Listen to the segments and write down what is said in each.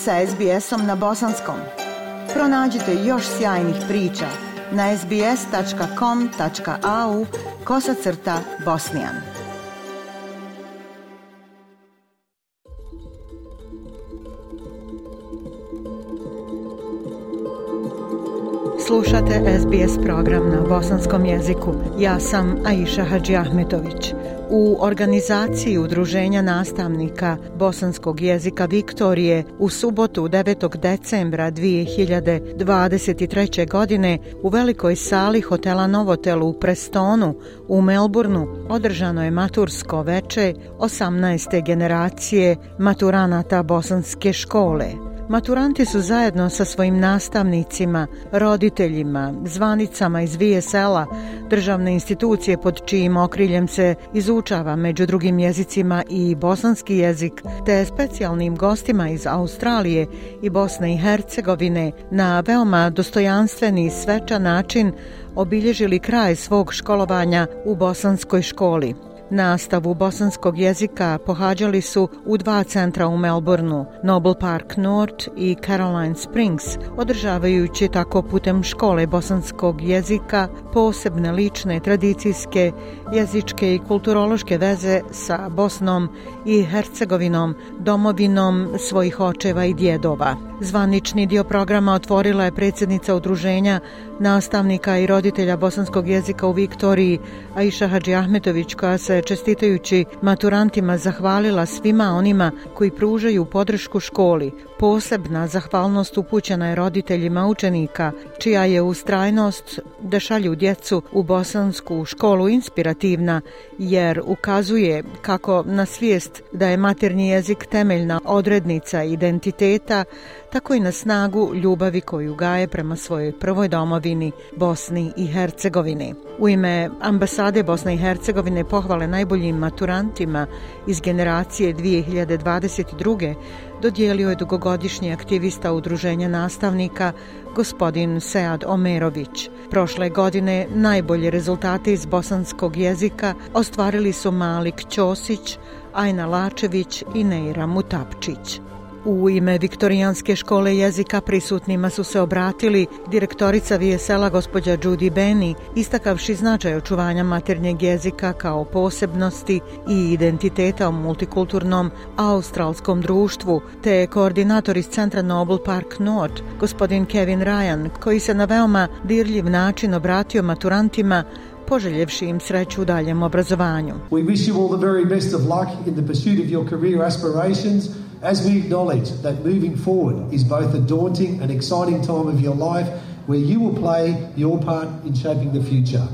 sa SBS-om na bosanskom. Pronađite još sjajnih priča na sbs.com.au kosacrta bosnijan. Slušate SBS program na bosanskom jeziku. Ja sam Aisha Hadži Ahmetović. U organizaciji Udruženja nastavnika bosanskog jezika Viktorije u subotu 9. decembra 2023. godine u velikoj sali hotela Novotelu u Prestonu u Melbourneu održano je matursko veče 18. generacije maturanata bosanske škole. Maturanti su zajedno sa svojim nastavnicima, roditeljima, zvanicama iz VSL-a, državne institucije pod čijim okriljem se izučava među drugim jezicima i bosanski jezik, te specijalnim gostima iz Australije i Bosne i Hercegovine na veoma dostojanstveni i svečan način obilježili kraj svog školovanja u bosanskoj školi. Nastavu bosanskog jezika pohađali su u dva centra u Melbourneu, Noble Park North i Caroline Springs, održavajući tako putem škole bosanskog jezika posebne lične, tradicijske, jezičke i kulturološke veze sa Bosnom i Hercegovinom, domovinom svojih očeva i djedova. Zvanični dio programa otvorila je predsjednica udruženja nastavnika i roditelja bosanskog jezika u Viktoriji, Aisha Hadži Ahmetović koja se čestitajući maturantima zahvalila svima onima koji pružaju podršku školi. Posebna zahvalnost upućena je roditeljima učenika, čija je ustrajnost da šalju djecu u bosansku školu inspirativna, jer ukazuje kako na svijest da je maternji jezik temeljna odrednica identiteta, tako i na snagu ljubavi koju gaje prema svojoj prvoj domovi Bosni i Hercegovini. U ime ambasade Bosne i Hercegovine pohvale najboljim maturantima iz generacije 2022. dodijelio je dugogodišnji aktivista udruženja nastavnika gospodin Sead Omerović. Prošle godine najbolje rezultate iz bosanskog jezika ostvarili su Malik Ćosić, Ajna Lačević i Neira Mutapčić. U ime Viktorijanske škole jezika prisutnima su se obratili direktorica Vijesela gospođa Judy Beni, istakavši značaj očuvanja maternjeg jezika kao posebnosti i identiteta u multikulturnom australskom društvu, te koordinator iz centra Noble Park North, gospodin Kevin Ryan, koji se na veoma dirljiv način obratio maturantima poželjevši im sreću u daljem obrazovanju. As we acknowledge that moving forward is both a daunting and exciting time of your life where you will play your part in shaping the future.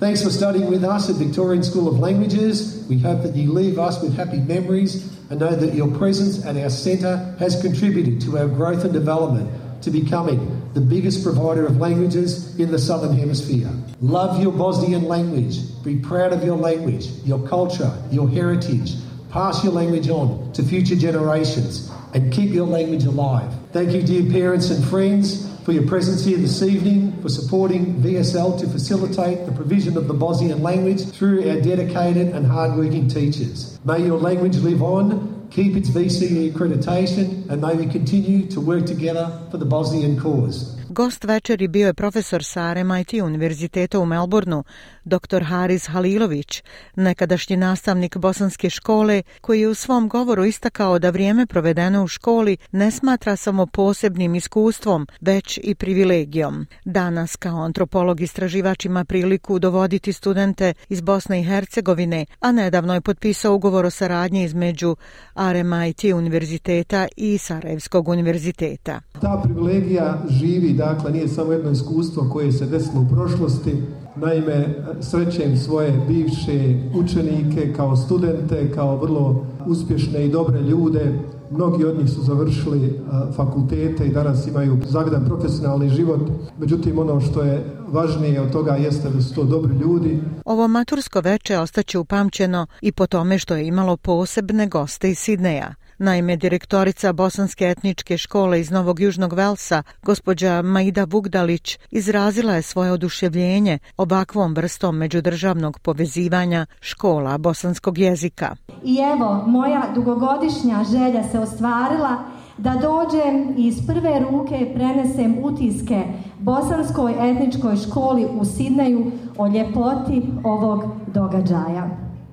Thanks for studying with us at Victorian School of Languages. We hope that you leave us with happy memories and know that your presence at our centre has contributed to our growth and development to becoming the biggest provider of languages in the Southern Hemisphere. Love your Bosnian language. Be proud of your language, your culture, your heritage Pass your language on to future generations and keep your language alive. Thank you, dear parents and friends, for your presence here this evening, for supporting VSL to facilitate the provision of the Bosnian language through our dedicated and hardworking teachers. May your language live on, keep its VCE accreditation, and may we continue to work together for the Bosnian cause. Gost večeri bio je profesor sa RMIT univerziteta u Melbourneu, dr. Haris Halilović, nekadašnji nastavnik bosanske škole, koji je u svom govoru istakao da vrijeme provedeno u školi ne smatra samo posebnim iskustvom, već i privilegijom. Danas kao antropolog istraživač ima priliku dovoditi studente iz Bosne i Hercegovine, a nedavno je potpisao ugovor o saradnji između RMIT univerziteta i Sarajevskog univerziteta. Ta privilegija živi dakle nije samo jedno iskustvo koje se desilo u prošlosti. Naime, srećem svoje bivše učenike kao studente, kao vrlo uspješne i dobre ljude. Mnogi od njih su završili fakultete i danas imaju zagadan profesionalni život. Međutim, ono što je važnije od toga jeste da su to dobri ljudi. Ovo matursko veče ostaće upamćeno i po tome što je imalo posebne goste iz Sidneja. Naime, direktorica Bosanske etničke škole iz Novog Južnog Velsa, gospođa Maida Vugdalić, izrazila je svoje oduševljenje ovakvom vrstom međudržavnog povezivanja škola bosanskog jezika. I evo, moja dugogodišnja želja se ostvarila da dođem i iz prve ruke prenesem utiske bosanskoj etničkoj školi u Sidneju o ljepoti ovog događaja.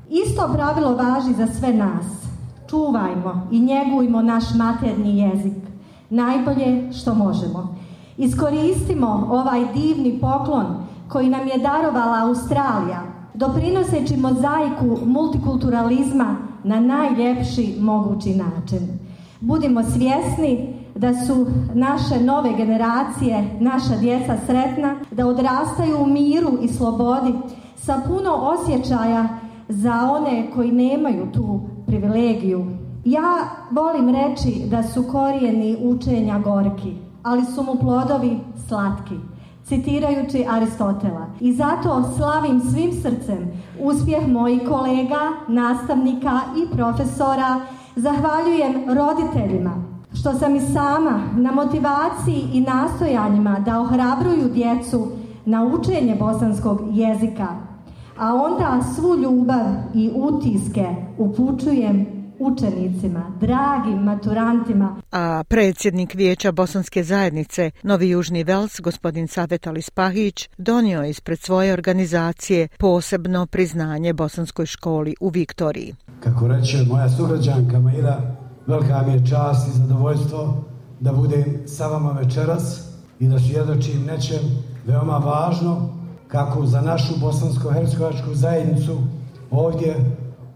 Isto pravilo važi za sve nas čuvajmo i njegujmo naš materni jezik najbolje što možemo. Iskoristimo ovaj divni poklon koji nam je darovala Australija, doprinoseći mozaiku multikulturalizma na najljepši mogući način. Budimo svjesni da su naše nove generacije, naša djeca sretna, da odrastaju u miru i slobodi sa puno osjećaja za one koji nemaju tu privilegiju. Ja volim reći da su korijeni učenja gorki, ali su mu plodovi slatki citirajući Aristotela. I zato slavim svim srcem uspjeh mojih kolega, nastavnika i profesora. Zahvaljujem roditeljima što sam i sama na motivaciji i nastojanjima da ohrabruju djecu na učenje bosanskog jezika a onda svu ljubav i utiske upučujem učenicima, dragim maturantima. A predsjednik Vijeća Bosanske zajednice Novi Južni Vels, gospodin Savet Alispahić, donio je ispred svoje organizacije posebno priznanje Bosanskoj školi u Viktoriji. Kako reče moja sugrađanka Maira, velika mi je čast i zadovoljstvo da budem sa vama večeras i da svjedočim nečem veoma važno kako za našu bosansko-hercegovačku zajednicu ovdje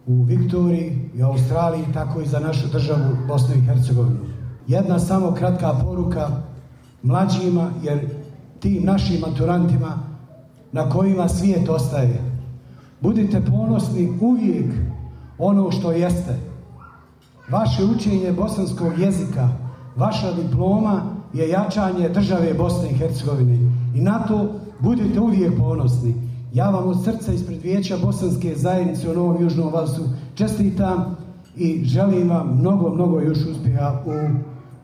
u Viktoriji i Australiji, tako i za našu državu Bosne i Hercegovine. Jedna samo kratka poruka mlađima, jer tim našim maturantima na kojima svijet ostaje. Budite ponosni uvijek ono što jeste. Vaše učenje bosanskog jezika, vaša diploma je jačanje države Bosne i Hercegovine. I na to Budite uvijek ponosni. Ja vam od srca ispred vijeća Bosanske zajednice u Novom Južnom Valsu čestitam i želim vam mnogo, mnogo još uspjeha u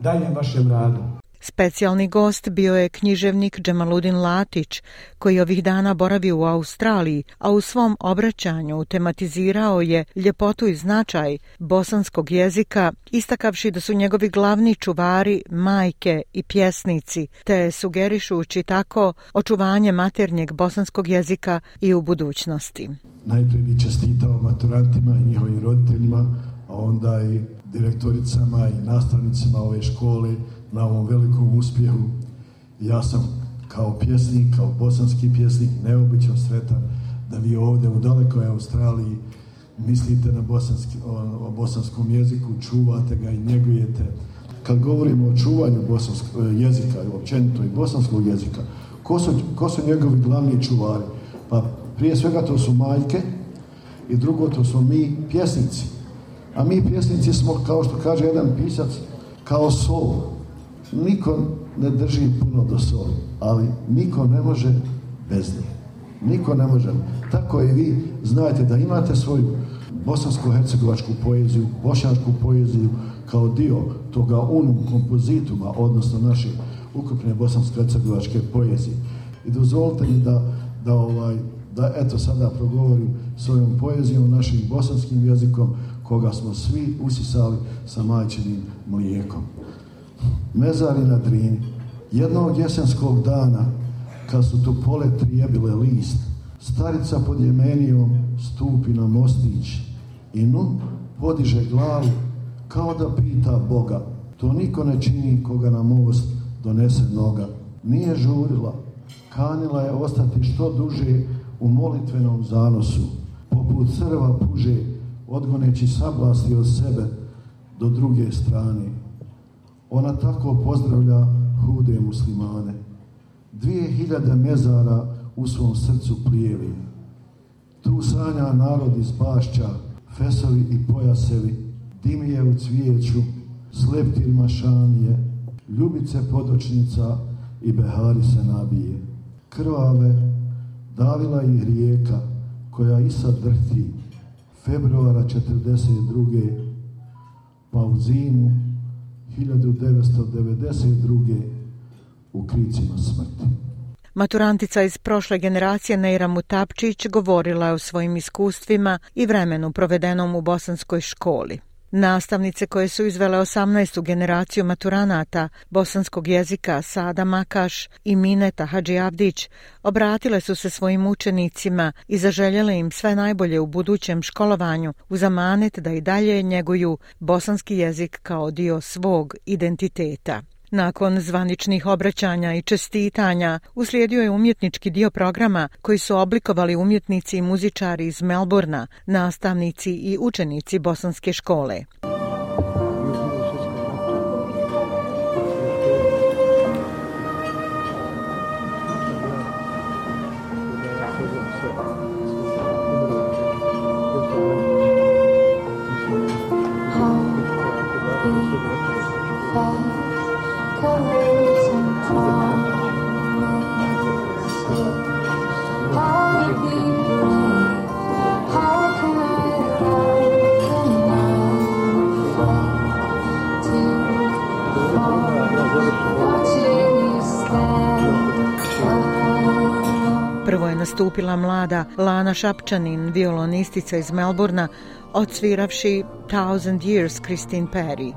daljem vašem radu. Specijalni gost bio je književnik Džemaludin Latić, koji ovih dana boravi u Australiji, a u svom obraćanju tematizirao je ljepotu i značaj bosanskog jezika, istakavši da su njegovi glavni čuvari majke i pjesnici, te sugerišući tako očuvanje maternjeg bosanskog jezika i u budućnosti. Najprije bi čestitao maturantima i njihovim roditeljima, a onda i direktoricama i nastavnicima ove škole, na ovom velikom uspjehu. Ja sam kao pjesnik, kao bosanski pjesnik, neobično sretan da vi ovdje u dalekoj Australiji mislite na bosanski, o, bosanskom jeziku, čuvate ga i njegujete. Kad govorimo o čuvanju bosanskog e, jezika, općenito i bosanskog jezika, ko su, ko su njegovi glavni čuvari? Pa prije svega to su majke i drugo to smo mi pjesnici. A mi pjesnici smo, kao što kaže jedan pisac, kao sol niko ne drži puno do soli, ali niko ne može bez nje. Niko ne može. Tako i vi znajte da imate svoju bosansko-hercegovačku poeziju, bošnjačku poeziju kao dio toga unum kompozituma, odnosno naše ukupne bosansko-hercegovačke poezije. I dozvolite mi da, da, ovaj, da eto sada progovorim svojom poezijom, našim bosanskim jezikom, koga smo svi usisali sa majčinim mlijekom mezari na Drini. Jednog jesenskog dana, kad su tu pole trijebile list, starica pod jemenijom stupi na mostić i nu podiže glavu kao da pita Boga. To niko ne čini koga na most donese noga. Nije žurila, kanila je ostati što duže u molitvenom zanosu, poput crva puže, odgoneći sablasti od sebe do druge strane. Ona tako pozdravlja hude muslimane. Dvije hiljade mezara u svom srcu plijevi. Tu sanja narod iz bašća, fesovi i pojasevi, dimije u cvijeću, sleptir mašanije, ljubice podočnica i behari se nabije. Krvave, davila ih rijeka, koja i sad drhti, februara 42. pa u zimu 1992. u kricima smrti. Maturantica iz prošle generacije Neira Mutapčić govorila je o svojim iskustvima i vremenu provedenom u bosanskoj školi. Nastavnice koje su izvele 18. generaciju maturanata bosanskog jezika Sada Makaš i Mineta Hadžijavdić obratile su se svojim učenicima i zaželjele im sve najbolje u budućem školovanju uz amanet da i dalje njeguju bosanski jezik kao dio svog identiteta. Nakon zvaničnih obraćanja i čestitanja uslijedio je umjetnički dio programa koji su oblikovali umjetnici i muzičari iz Melbourna, nastavnici i učenici bosanske škole. Stupila mlada Lana Šapčanin, violonistica iz Melburna, odsviravši Thousand Years Christine Perry.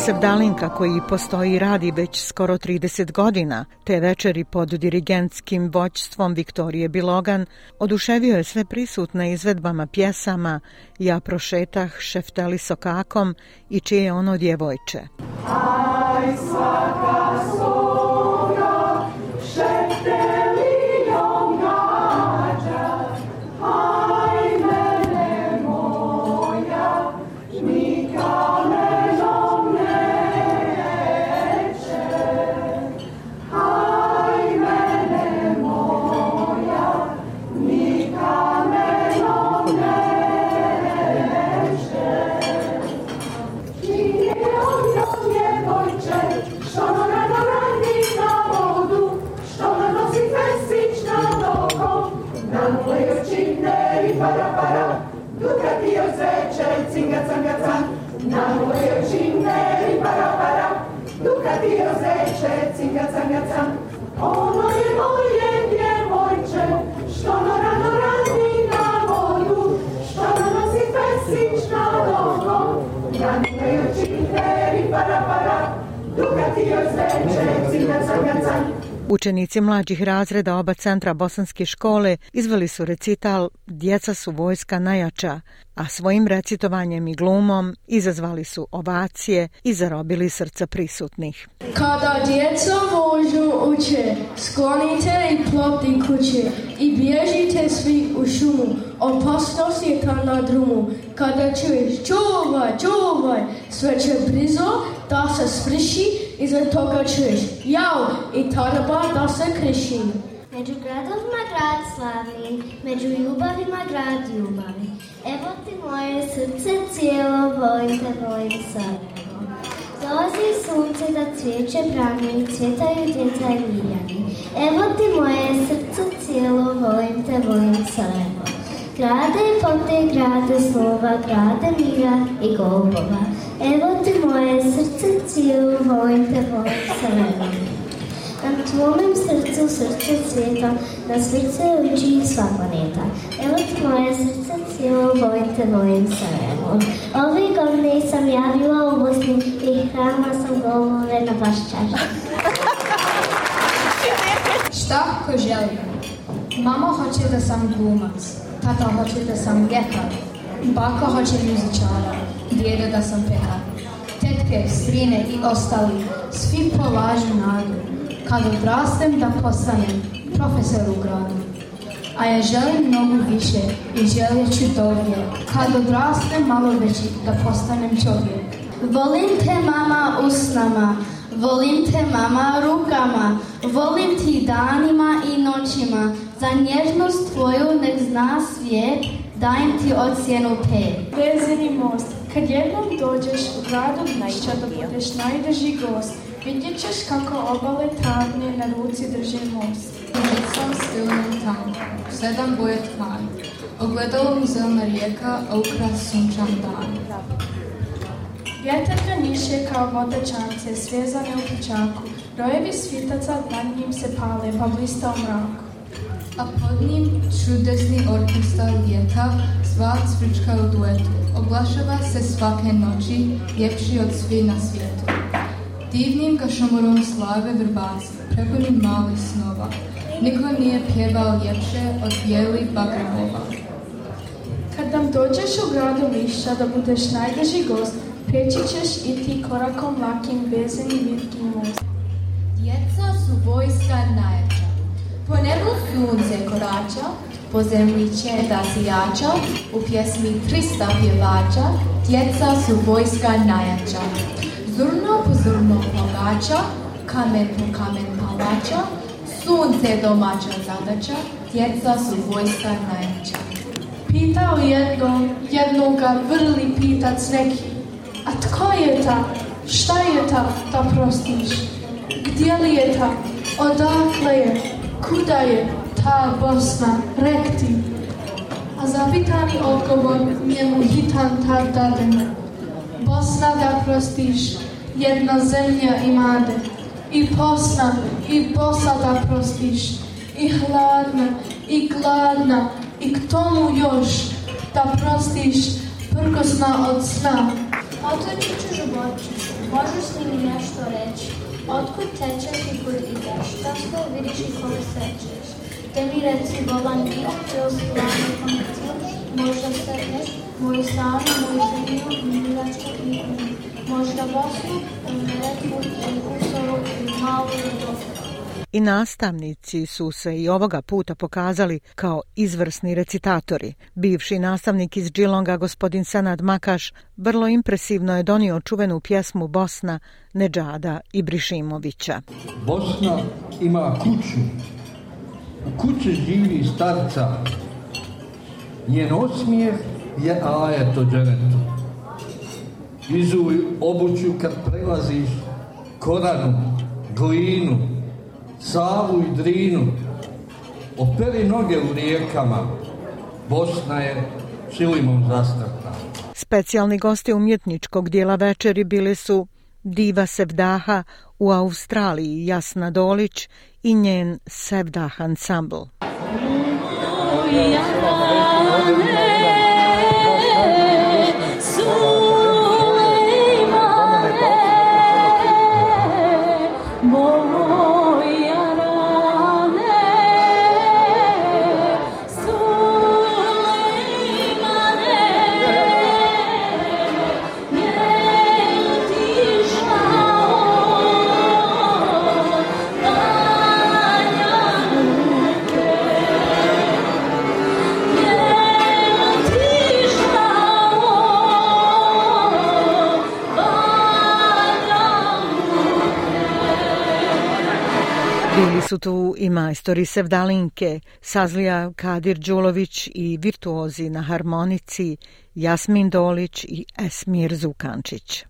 Josef Dalinka koji postoji i radi već skoro 30 godina, te večeri pod dirigentskim voćstvom Viktorije Bilogan, oduševio je sve prisutne izvedbama pjesama Ja prošetah šeftali sokakom i čije ono djevojče. Aj, svaka sreće, i cinga canga can, namoreći meri para para, duha ti rozeće, cinga canga can. Ono je moje djevojče, što no rano radi na vodu, što no nosi pesić na logo, namoreći meri para para, duha ti rozeće, cinga canga can. Učenici mlađih razreda oba centra bosanske škole izveli su recital Djeca su vojska najjača a svojim recitovanjem i glumom izazvali su ovacije i zarobili srca prisutnih. Kada djeca vožnju uče, sklonite i plopti kuće i bježite svi u šumu, opasnost je tam na drumu. Kada čuješ čuvaj, čuvaj, sve će brizo da se spriši, za toga čuješ jau i tarba da se kriši. Među gradovima grad slavni, među ljubavima grad ljubavi. Evo ti moje srce cijelo, volim te, volim sada. Dolazi sunce da cvijeće brani, cvjetaju djeca i miljani. Evo ti moje srce cijelo, volim te, volim Sarajevo. Grade pote, grade slova, grade mira i golubova. Evo ti moje srce cijelo, volim te, volim Sarajevo tvome srcu, srce svijeta, na slice uči sva planeta. Evo ti moje srce cijelo, volim te mojim sarajevom. Ove godine sam ja bila u Bosni i hrama, sam golove na vaš čaš. Šta ko želim? Mama hoće da sam glumac, tata hoće da sam gekar, baka hoće muzičara, djede da sam pekar. Tetke, strine i ostali, svi polažu nadu. Kad odrastem da postanem profesor u gradu. A ja želim mnogo više i želim dobro. Kad odrastem malo veći da postanem čovjek. Volim te mama usnama, volim te mama rukama, volim ti danima i noćima. Za nježnost tvoju nek zna svijet, dajem ti ocjenu te. Vezini most, kad jednom dođeš u gradu najča da budeš gost, Vidíčeš, kako obale travne na ruci drži most. Sam stilnom tamo, sedam boje tvar. Ogledalo mu zelna rijeka, a sunčan dan. Vjetar ga niše kao voda čamce, svezane u pičaku. Rojevi svitaca nad njim se pale, pa blista mraku. A pod njim čudesni orkestar ljeta, sva cvrčka u duetu. Oglašava se svaké noči, ljepši od svi na svijetu. Divnim ga slave vrbaci, prepunim malih snova. Niko nije pjevao ljepše od bijelih bagrahova. Kad nam dođeš u gradu Miša da budeš najdeži gost, preći ćeš i ti korakom lakim vezeni mirkim most. Djeca su vojska najjača. Po nebu sunce korača, po zemlji si jača, u pjesmi 300 pjevača, djeca su vojska najjača. Zurno po zurno domaća, kamen po kamen palača, sunce domaća zadaća, djeca su vojska najveća. Pitao jedno, jednoga vrli pitac neki, a tko je ta, šta je ta, da prostiš? Gdje li je ta, odakle je, kuda je ta Bosna, ti! A zapitani odgovor njemu hitan tak dadena. Bosna da prostiš, jedna zemlja imade, i posna, i posada prostiš, i hladna, i gladna, i k tomu još da prostiš prkosna od sna. ću živočiću, možeš li mi nešto reći? Otkud tečeš i kud ideš? ta vidiš i kome sečeš. Te mi reci bolan bit, cel stranu može možda ne, moju moju zemlju, i možda i nastavnici su se i ovoga puta pokazali kao izvrsni recitatori. Bivši nastavnik iz Džilonga, gospodin Sanad Makaš, vrlo impresivno je donio čuvenu pjesmu Bosna, Neđada i Brišimovića. Bosna ima kuću. U kući živi starca. Njen osmijeh je ajeto dženetu. Izuj obuću kad prelaziš Koranu, Glinu, Savu i Drinu. Operi noge u rijekama. Bosna je čilimom zastrata. Specijalni gosti umjetničkog dijela večeri bili su Diva Sevdaha u Australiji Jasna Dolić i njen Sevdah ansambl. su tu i majstori Sevdalinke, Sazlija Kadir Đulović i virtuozi na harmonici Jasmin Dolić i Esmir Zukančić.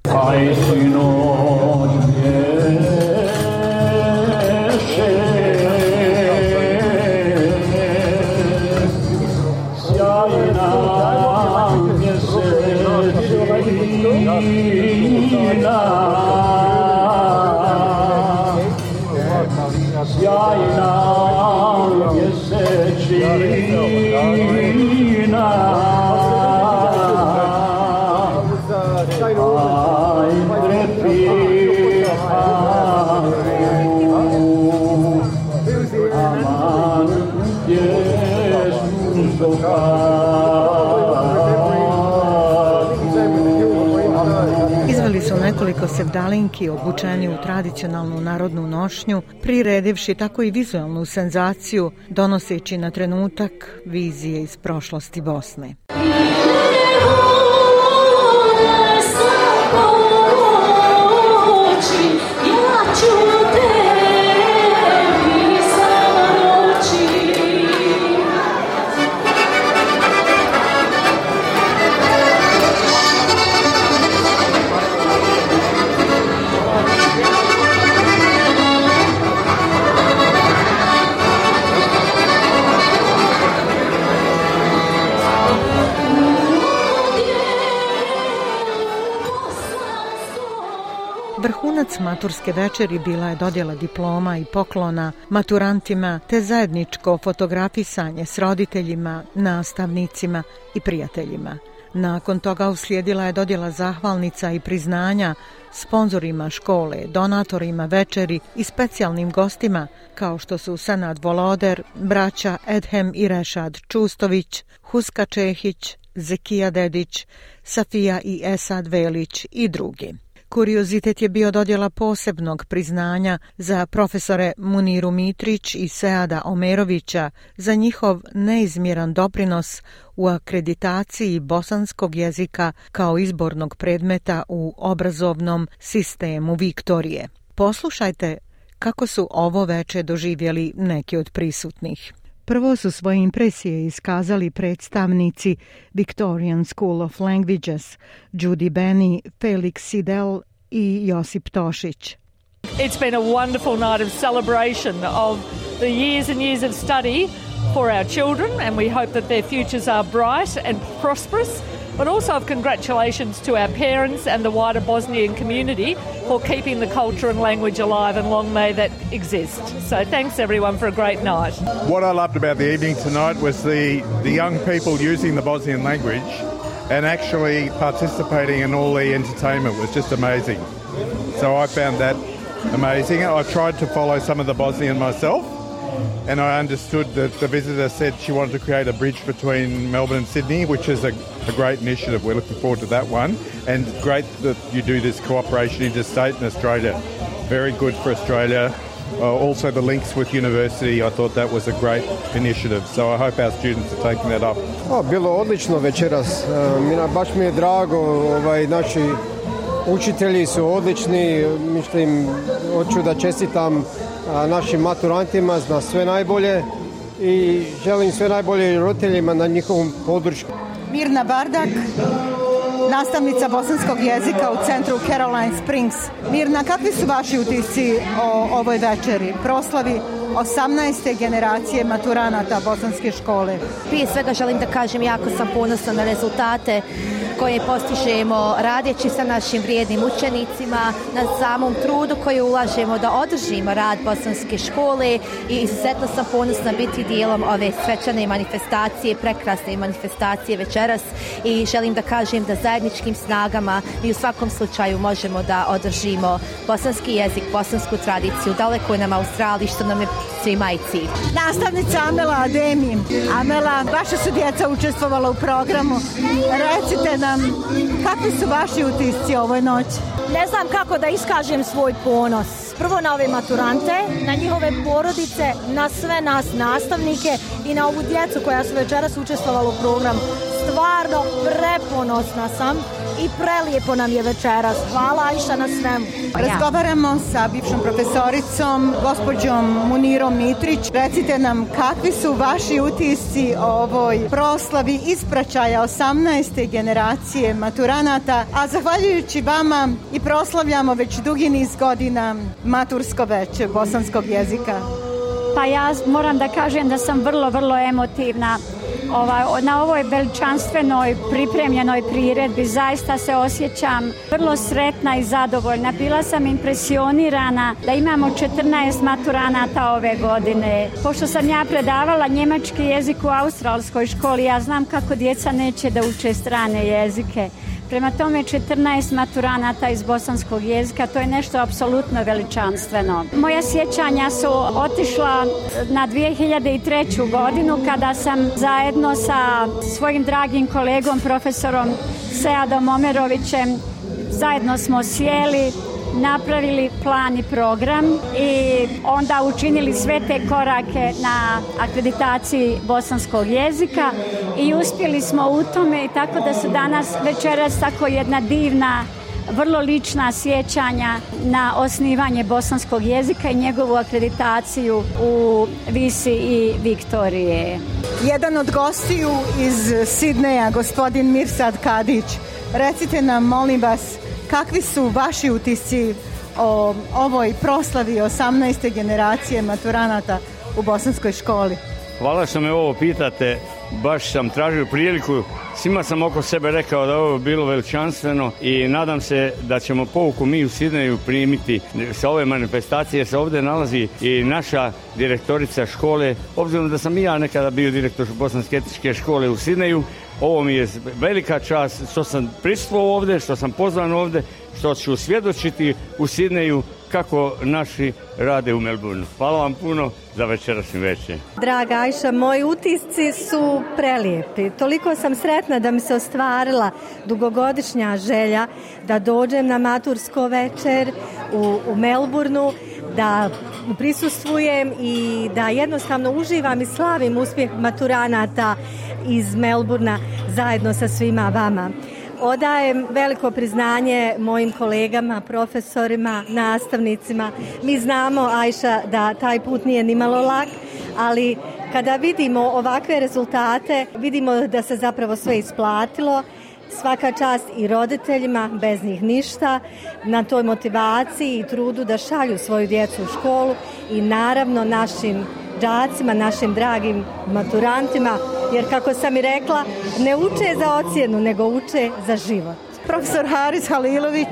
stalinki obučeni u tradicionalnu narodnu nošnju, priredivši tako i vizualnu senzaciju, donoseći na trenutak vizije iz prošlosti Bosne. maturske večeri bila je dodjela diploma i poklona maturantima te zajedničko fotografisanje s roditeljima, nastavnicima i prijateljima. Nakon toga uslijedila je dodjela zahvalnica i priznanja sponzorima škole, donatorima večeri i specijalnim gostima kao što su Senad Voloder, braća Edhem i Rešad Čustović, Huska Čehić, Zekija Dedić, Safija i Esad Velić i drugi. Kuriozitet je bio dodjela posebnog priznanja za profesore Muniru Mitrić i Seada Omerovića za njihov neizmjeran doprinos u akreditaciji bosanskog jezika kao izbornog predmeta u obrazovnom sistemu Viktorije. Poslušajte kako su ovo veče doživjeli neki od prisutnih. Prvo su svoje impresije iskazali predstavnici Victorian School of Languages, Judy Benny, Felix Sidel i Josip Tošić. It's been a wonderful night of celebration of the years and years of study for our children and we hope that their futures are bright and prosperous but also of congratulations to our parents and the wider Bosnian community for keeping the culture and language alive, and long may that exist. So thanks everyone for a great night. What I loved about the evening tonight was the, the young people using the Bosnian language and actually participating in all the entertainment was just amazing. So I found that amazing. I tried to follow some of the Bosnian myself and I understood that the visitor said she wanted to create a bridge between Melbourne and Sydney, which is a, a great initiative. We're looking forward to that one, and great that you do this cooperation interstate in Australia. Very good for Australia. Uh, also, the links with university, I thought that was a great initiative. So I hope our students are taking that up. Oh, bilo odlično večeras. Uh, baš mi je drago, ovaj, naši učitelji su odlični. Mislim, hoću da čestitam našim maturantima na sve najbolje i želim sve najbolje roditeljima na njihovom području. Mirna Bardak, nastavnica bosanskog jezika u centru Caroline Springs. Mirna, kakvi su vaši utisci o ovoj večeri, proslavi 18. generacije maturanata bosanske škole? Prije svega želim da kažem, jako sam ponosna na rezultate koje postižemo radeći sa našim vrijednim učenicima, na samom trudu koji ulažemo da održimo rad bosanske škole i izuzetno sam ponosna biti dijelom ove svečane manifestacije, prekrasne manifestacije večeras i želim da kažem da zajedničkim snagama i u svakom slučaju možemo da održimo bosanski jezik, bosansku tradiciju, daleko je nam Australiji što nam je svima i Nastavnica Amela Ademi, Amela, vaša su djeca učestvovala u programu. Recite nam kako Kakvi su vaši utisci ovoj noći? Ne znam kako da iskažem svoj ponos. Prvo na ove maturante, na njihove porodice, na sve nas nastavnike i na ovu djecu koja su večeras učestvovala u programu. Stvarno preponosna sam i prelijepo nam je večeras. Hvala Ajša na svemu. Pa Razgovaramo sa bivšom profesoricom, gospođom Munirom Mitrić. Recite nam kakvi su vaši utisci o ovoj proslavi ispraćaja 18. generacije maturanata, a zahvaljujući vama i proslavljamo već dugi niz godina matursko veće bosanskog jezika. Pa ja moram da kažem da sam vrlo, vrlo emotivna Ovaj, na ovoj veličanstvenoj pripremljenoj priredbi zaista se osjećam vrlo sretna i zadovoljna. Bila sam impresionirana da imamo 14 maturanata ove godine. Pošto sam ja predavala njemački jezik u australskoj školi, ja znam kako djeca neće da uče strane jezike. Prema tome 14 maturanata iz bosanskog jezika, to je nešto apsolutno veličanstveno. Moja sjećanja su otišla na 2003. godinu kada sam zajedno sa svojim dragim kolegom profesorom Seadom Omerovićem zajedno smo sjeli napravili plan i program i onda učinili sve te korake na akreditaciji bosanskog jezika i uspjeli smo u tome i tako da se danas večeras tako jedna divna vrlo lična sjećanja na osnivanje bosanskog jezika i njegovu akreditaciju u Visi i Viktorije. Jedan od gostiju iz Sidneja, gospodin Mirsad Kadić. Recite nam, molim vas, kakvi su vaši utisci o ovoj proslavi 18. generacije maturanata u bosanskoj školi? Hvala što me ovo pitate baš sam tražio priliku. Svima sam oko sebe rekao da ovo bilo veličanstveno i nadam se da ćemo pouku mi u Sidneju primiti sa ove manifestacije. Se ovdje nalazi i naša direktorica škole. Obzirom da sam i ja nekada bio direktor Bosanske etičke škole u Sidneju, ovo mi je velika čast što sam pristvo ovdje, što sam pozvan ovdje, što ću svjedočiti u Sidneju kako naši rade u Melbourneu. Hvala vam puno za večerašnje večer. Draga Ajša, moji utisci su prelijepi. Toliko sam sretna da mi se ostvarila dugogodišnja želja da dođem na matursko večer u, u Melbourneu, da prisustvujem i da jednostavno uživam i slavim uspjeh maturanata iz Melburna zajedno sa svima vama. Odajem veliko priznanje mojim kolegama, profesorima, nastavnicima. Mi znamo, Ajša, da taj put nije nimalo lak, ali kada vidimo ovakve rezultate, vidimo da se zapravo sve isplatilo. Svaka čast i roditeljima, bez njih ništa, na toj motivaciji i trudu da šalju svoju djecu u školu i naravno našim đacima, našim dragim maturantima, jer kako sam i rekla, ne uče za ocjenu, nego uče za život. Profesor Haris Halilović,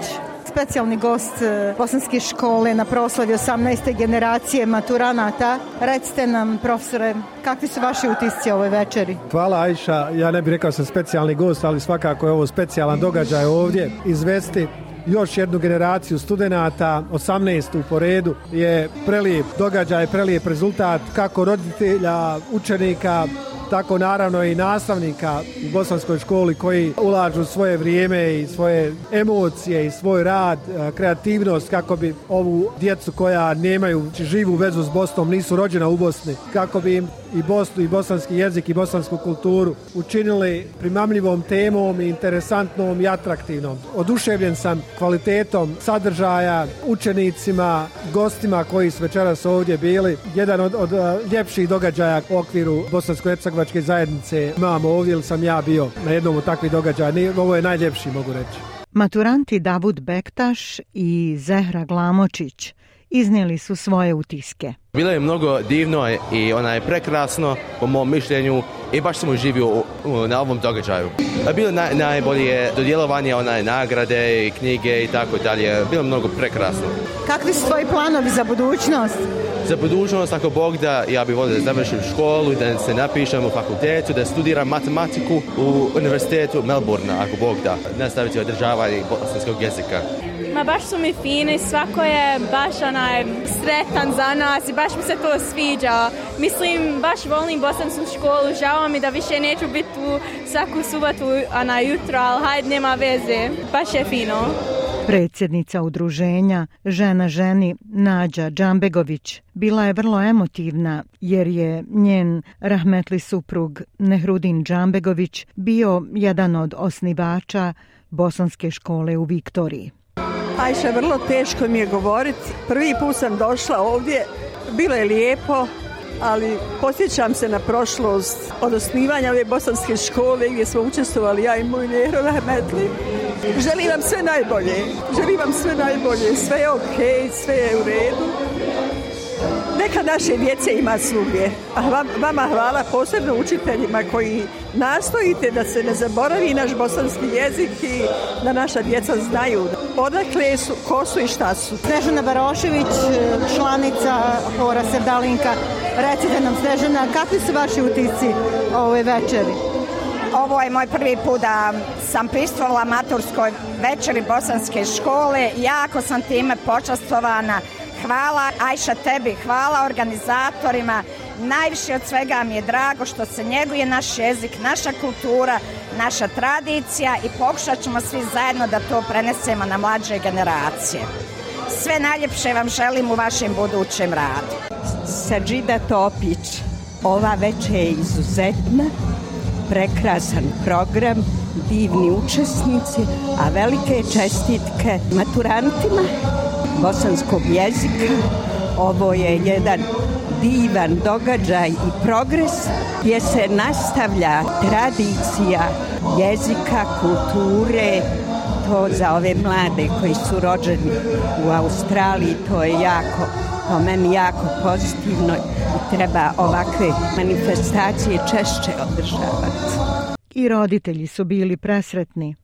specijalni gost e, Bosanske škole na proslavi 18. generacije maturanata. Recite nam, profesore, kakvi su vaši utisci ove večeri? Hvala Ajša, ja ne bih rekao sam specijalni gost, ali svakako je ovo specijalan događaj ovdje. Izvesti još jednu generaciju studenata, 18. u poredu, je prelijep događaj, prelijep rezultat kako roditelja, učenika, tako naravno i nastavnika u bosanskoj školi koji ulažu svoje vrijeme i svoje emocije i svoj rad, e, kreativnost kako bi ovu djecu koja nemaju živu vezu s Bosnom, nisu rođena u Bosni, kako bi im i Bosnu i bosanski jezik i bosansku kulturu učinili primamljivom temom i interesantnom i atraktivnom. Oduševljen sam kvalitetom sadržaja, učenicima, gostima koji su večeras ovdje bili. Jedan od, od e, ljepših događaja u okviru bosansko lovačke zajednice imamo ovdje, ili sam ja bio na jednom od takvih događaja. Ovo je najljepši, mogu reći. Maturanti Davud Bektaš i Zehra Glamočić iznijeli su svoje utiske. Bilo je mnogo divno i ona je prekrasno po mom mišljenju i baš sam uživio na ovom događaju. Bilo naj, najbolje dodjelovanje onaj nagrade i knjige i tako dalje. Bilo mnogo prekrasno. Kakvi su tvoji planovi za budućnost? Za budućnost, ako Bog da, ja bih volio da završim školu, da se napišem u fakultetu, da studiram matematiku u univerzitetu Melbourne, ako Bog da. Nastaviti održavanje bosanskog jezika. Ma baš su mi fine, svako je baš onaj sretan za nas i baš mi se to sviđa. Mislim, baš volim bosansku školu, žao mi da više neću biti tu svaku subotu na jutro, ali hajde, nema veze, baš je fino. Predsjednica udruženja Žena ženi Nađa Džambegović bila je vrlo emotivna jer je njen rahmetli suprug Nehrudin Džambegović bio jedan od osnivača Bosanske škole u Viktoriji. Ajša, vrlo teško mi je govoriti. Prvi put sam došla ovdje, bilo je lijepo, ali posjećam se na prošlost od osnivanja ove bosanske škole gdje smo učestvovali ja i moj Nero Rahmetli. Želim vam sve najbolje, želim vam sve najbolje, sve je ok, sve je u redu. Neka naše djece ima svugdje. A vama hvala posebno učiteljima koji nastojite da se ne zaboravi naš bosanski jezik i da naša djeca znaju odakle su, ko su i šta su. Snežana Barošević, članica Hora Sevdalinka, Recite nam Snežana, kakvi su vaši utisci ove večeri? Ovo je moj prvi put da sam pristvala maturskoj večeri bosanske škole. Jako sam time počastovana Hvala Ajša tebi, hvala organizatorima. Najviše od svega mi je drago što se njeguje naš jezik, naša kultura, naša tradicija i pokušat ćemo svi zajedno da to prenesemo na mlađe generacije. Sve najljepše vam želim u vašem budućem radu. Sađida Topić, ova večer je izuzetna, prekrasan program, divni učesnici, a velike čestitke maturantima bosanskog jezika. Ovo je jedan divan događaj i progres gdje se nastavlja tradicija jezika, kulture, to za ove mlade koji su rođeni u Australiji, to je jako po meni jako pozitivno i treba ovakve manifestacije češće održavati. I roditelji su bili presretni.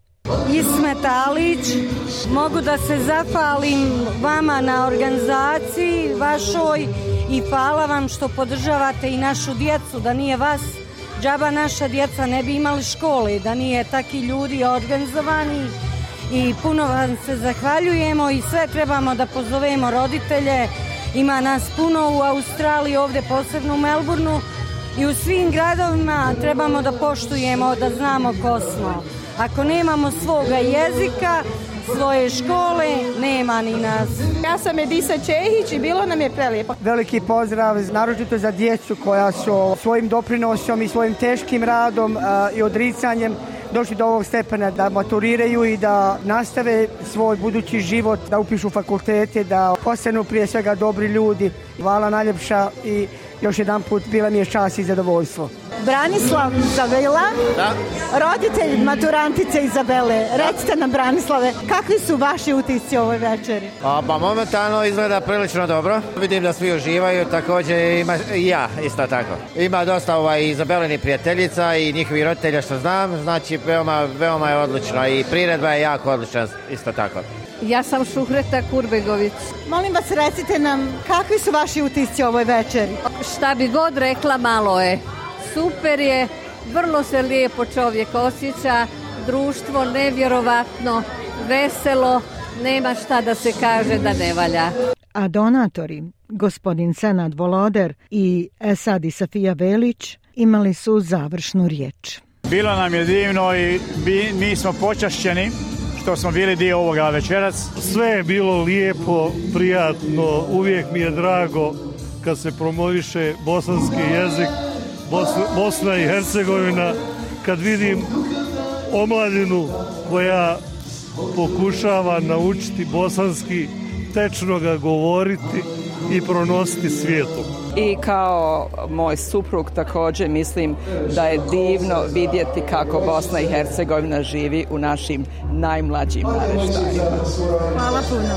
Ismet Alić, mogu da se zahvalim vama na organizaciji vašoj i hvala vam što podržavate i našu djecu, da nije vas džaba naša djeca ne bi imali škole, da nije taki ljudi organizovani i puno vam se zahvaljujemo i sve trebamo da pozovemo roditelje. Ima nas puno u Australiji, ovdje posebno u Melbourneu i u svim gradovima trebamo da poštujemo, da znamo ko smo. Ako nemamo svoga jezika, svoje škole, nema ni nas. Ja sam Edisa Čehić i bilo nam je prelijepo. Veliki pozdrav, naročito za djecu koja su svojim doprinosom i svojim teškim radom e, i odricanjem došli do ovog stepena da maturiraju i da nastave svoj budući život, da upišu fakultete, da postanu prije svega dobri ljudi. Hvala najljepša i još jedan put bila mi je čast i zadovoljstvo. Branislav da. roditelj maturantice Izabele. Recite nam, Branislave, kakvi su vaši utisci ovoj večeri? pa momentalno izgleda prilično dobro. Vidim da svi uživaju, također ima i ja, isto tako. Ima dosta ovaj, Izabelini prijateljica i njihovi roditelja što znam, znači veoma, veoma je odlično i priredba je jako odlična, isto tako. Ja sam Šuhreta Kurbegović. Molim vas recite nam kakvi su vaši utisci ovoj večeri? Šta bi god rekla malo je. Super je, vrlo se lijepo čovjek osjeća, društvo nevjerovatno, veselo, nema šta da se kaže da ne valja. A donatori, gospodin Senad Voloder i Esadi Safija Velić imali su završnu riječ. Bilo nam je divno i mi smo počašćeni što smo bili dio ovoga večeras. Sve je bilo lijepo, prijatno, uvijek mi je drago kad se promoviše bosanski jezik, Bosna, i Hercegovina, kad vidim omladinu koja pokušava naučiti bosanski, tečno ga govoriti i pronositi svijetom i kao moj suprug također mislim da je divno vidjeti kako Bosna i Hercegovina živi u našim najmlađim naraštajima. Hvala puno.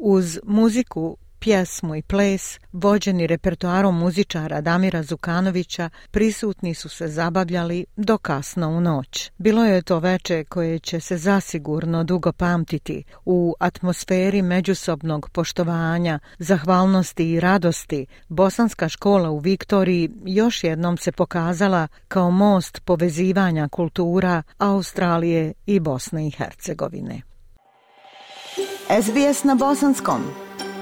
Uz muziku pjesmu i ples, vođeni repertoarom muzičara Damira Zukanovića, prisutni su se zabavljali do kasno u noć. Bilo je to veče koje će se zasigurno dugo pamtiti u atmosferi međusobnog poštovanja, zahvalnosti i radosti. Bosanska škola u Viktoriji još jednom se pokazala kao most povezivanja kultura Australije i Bosne i Hercegovine. SBS na bosanskom.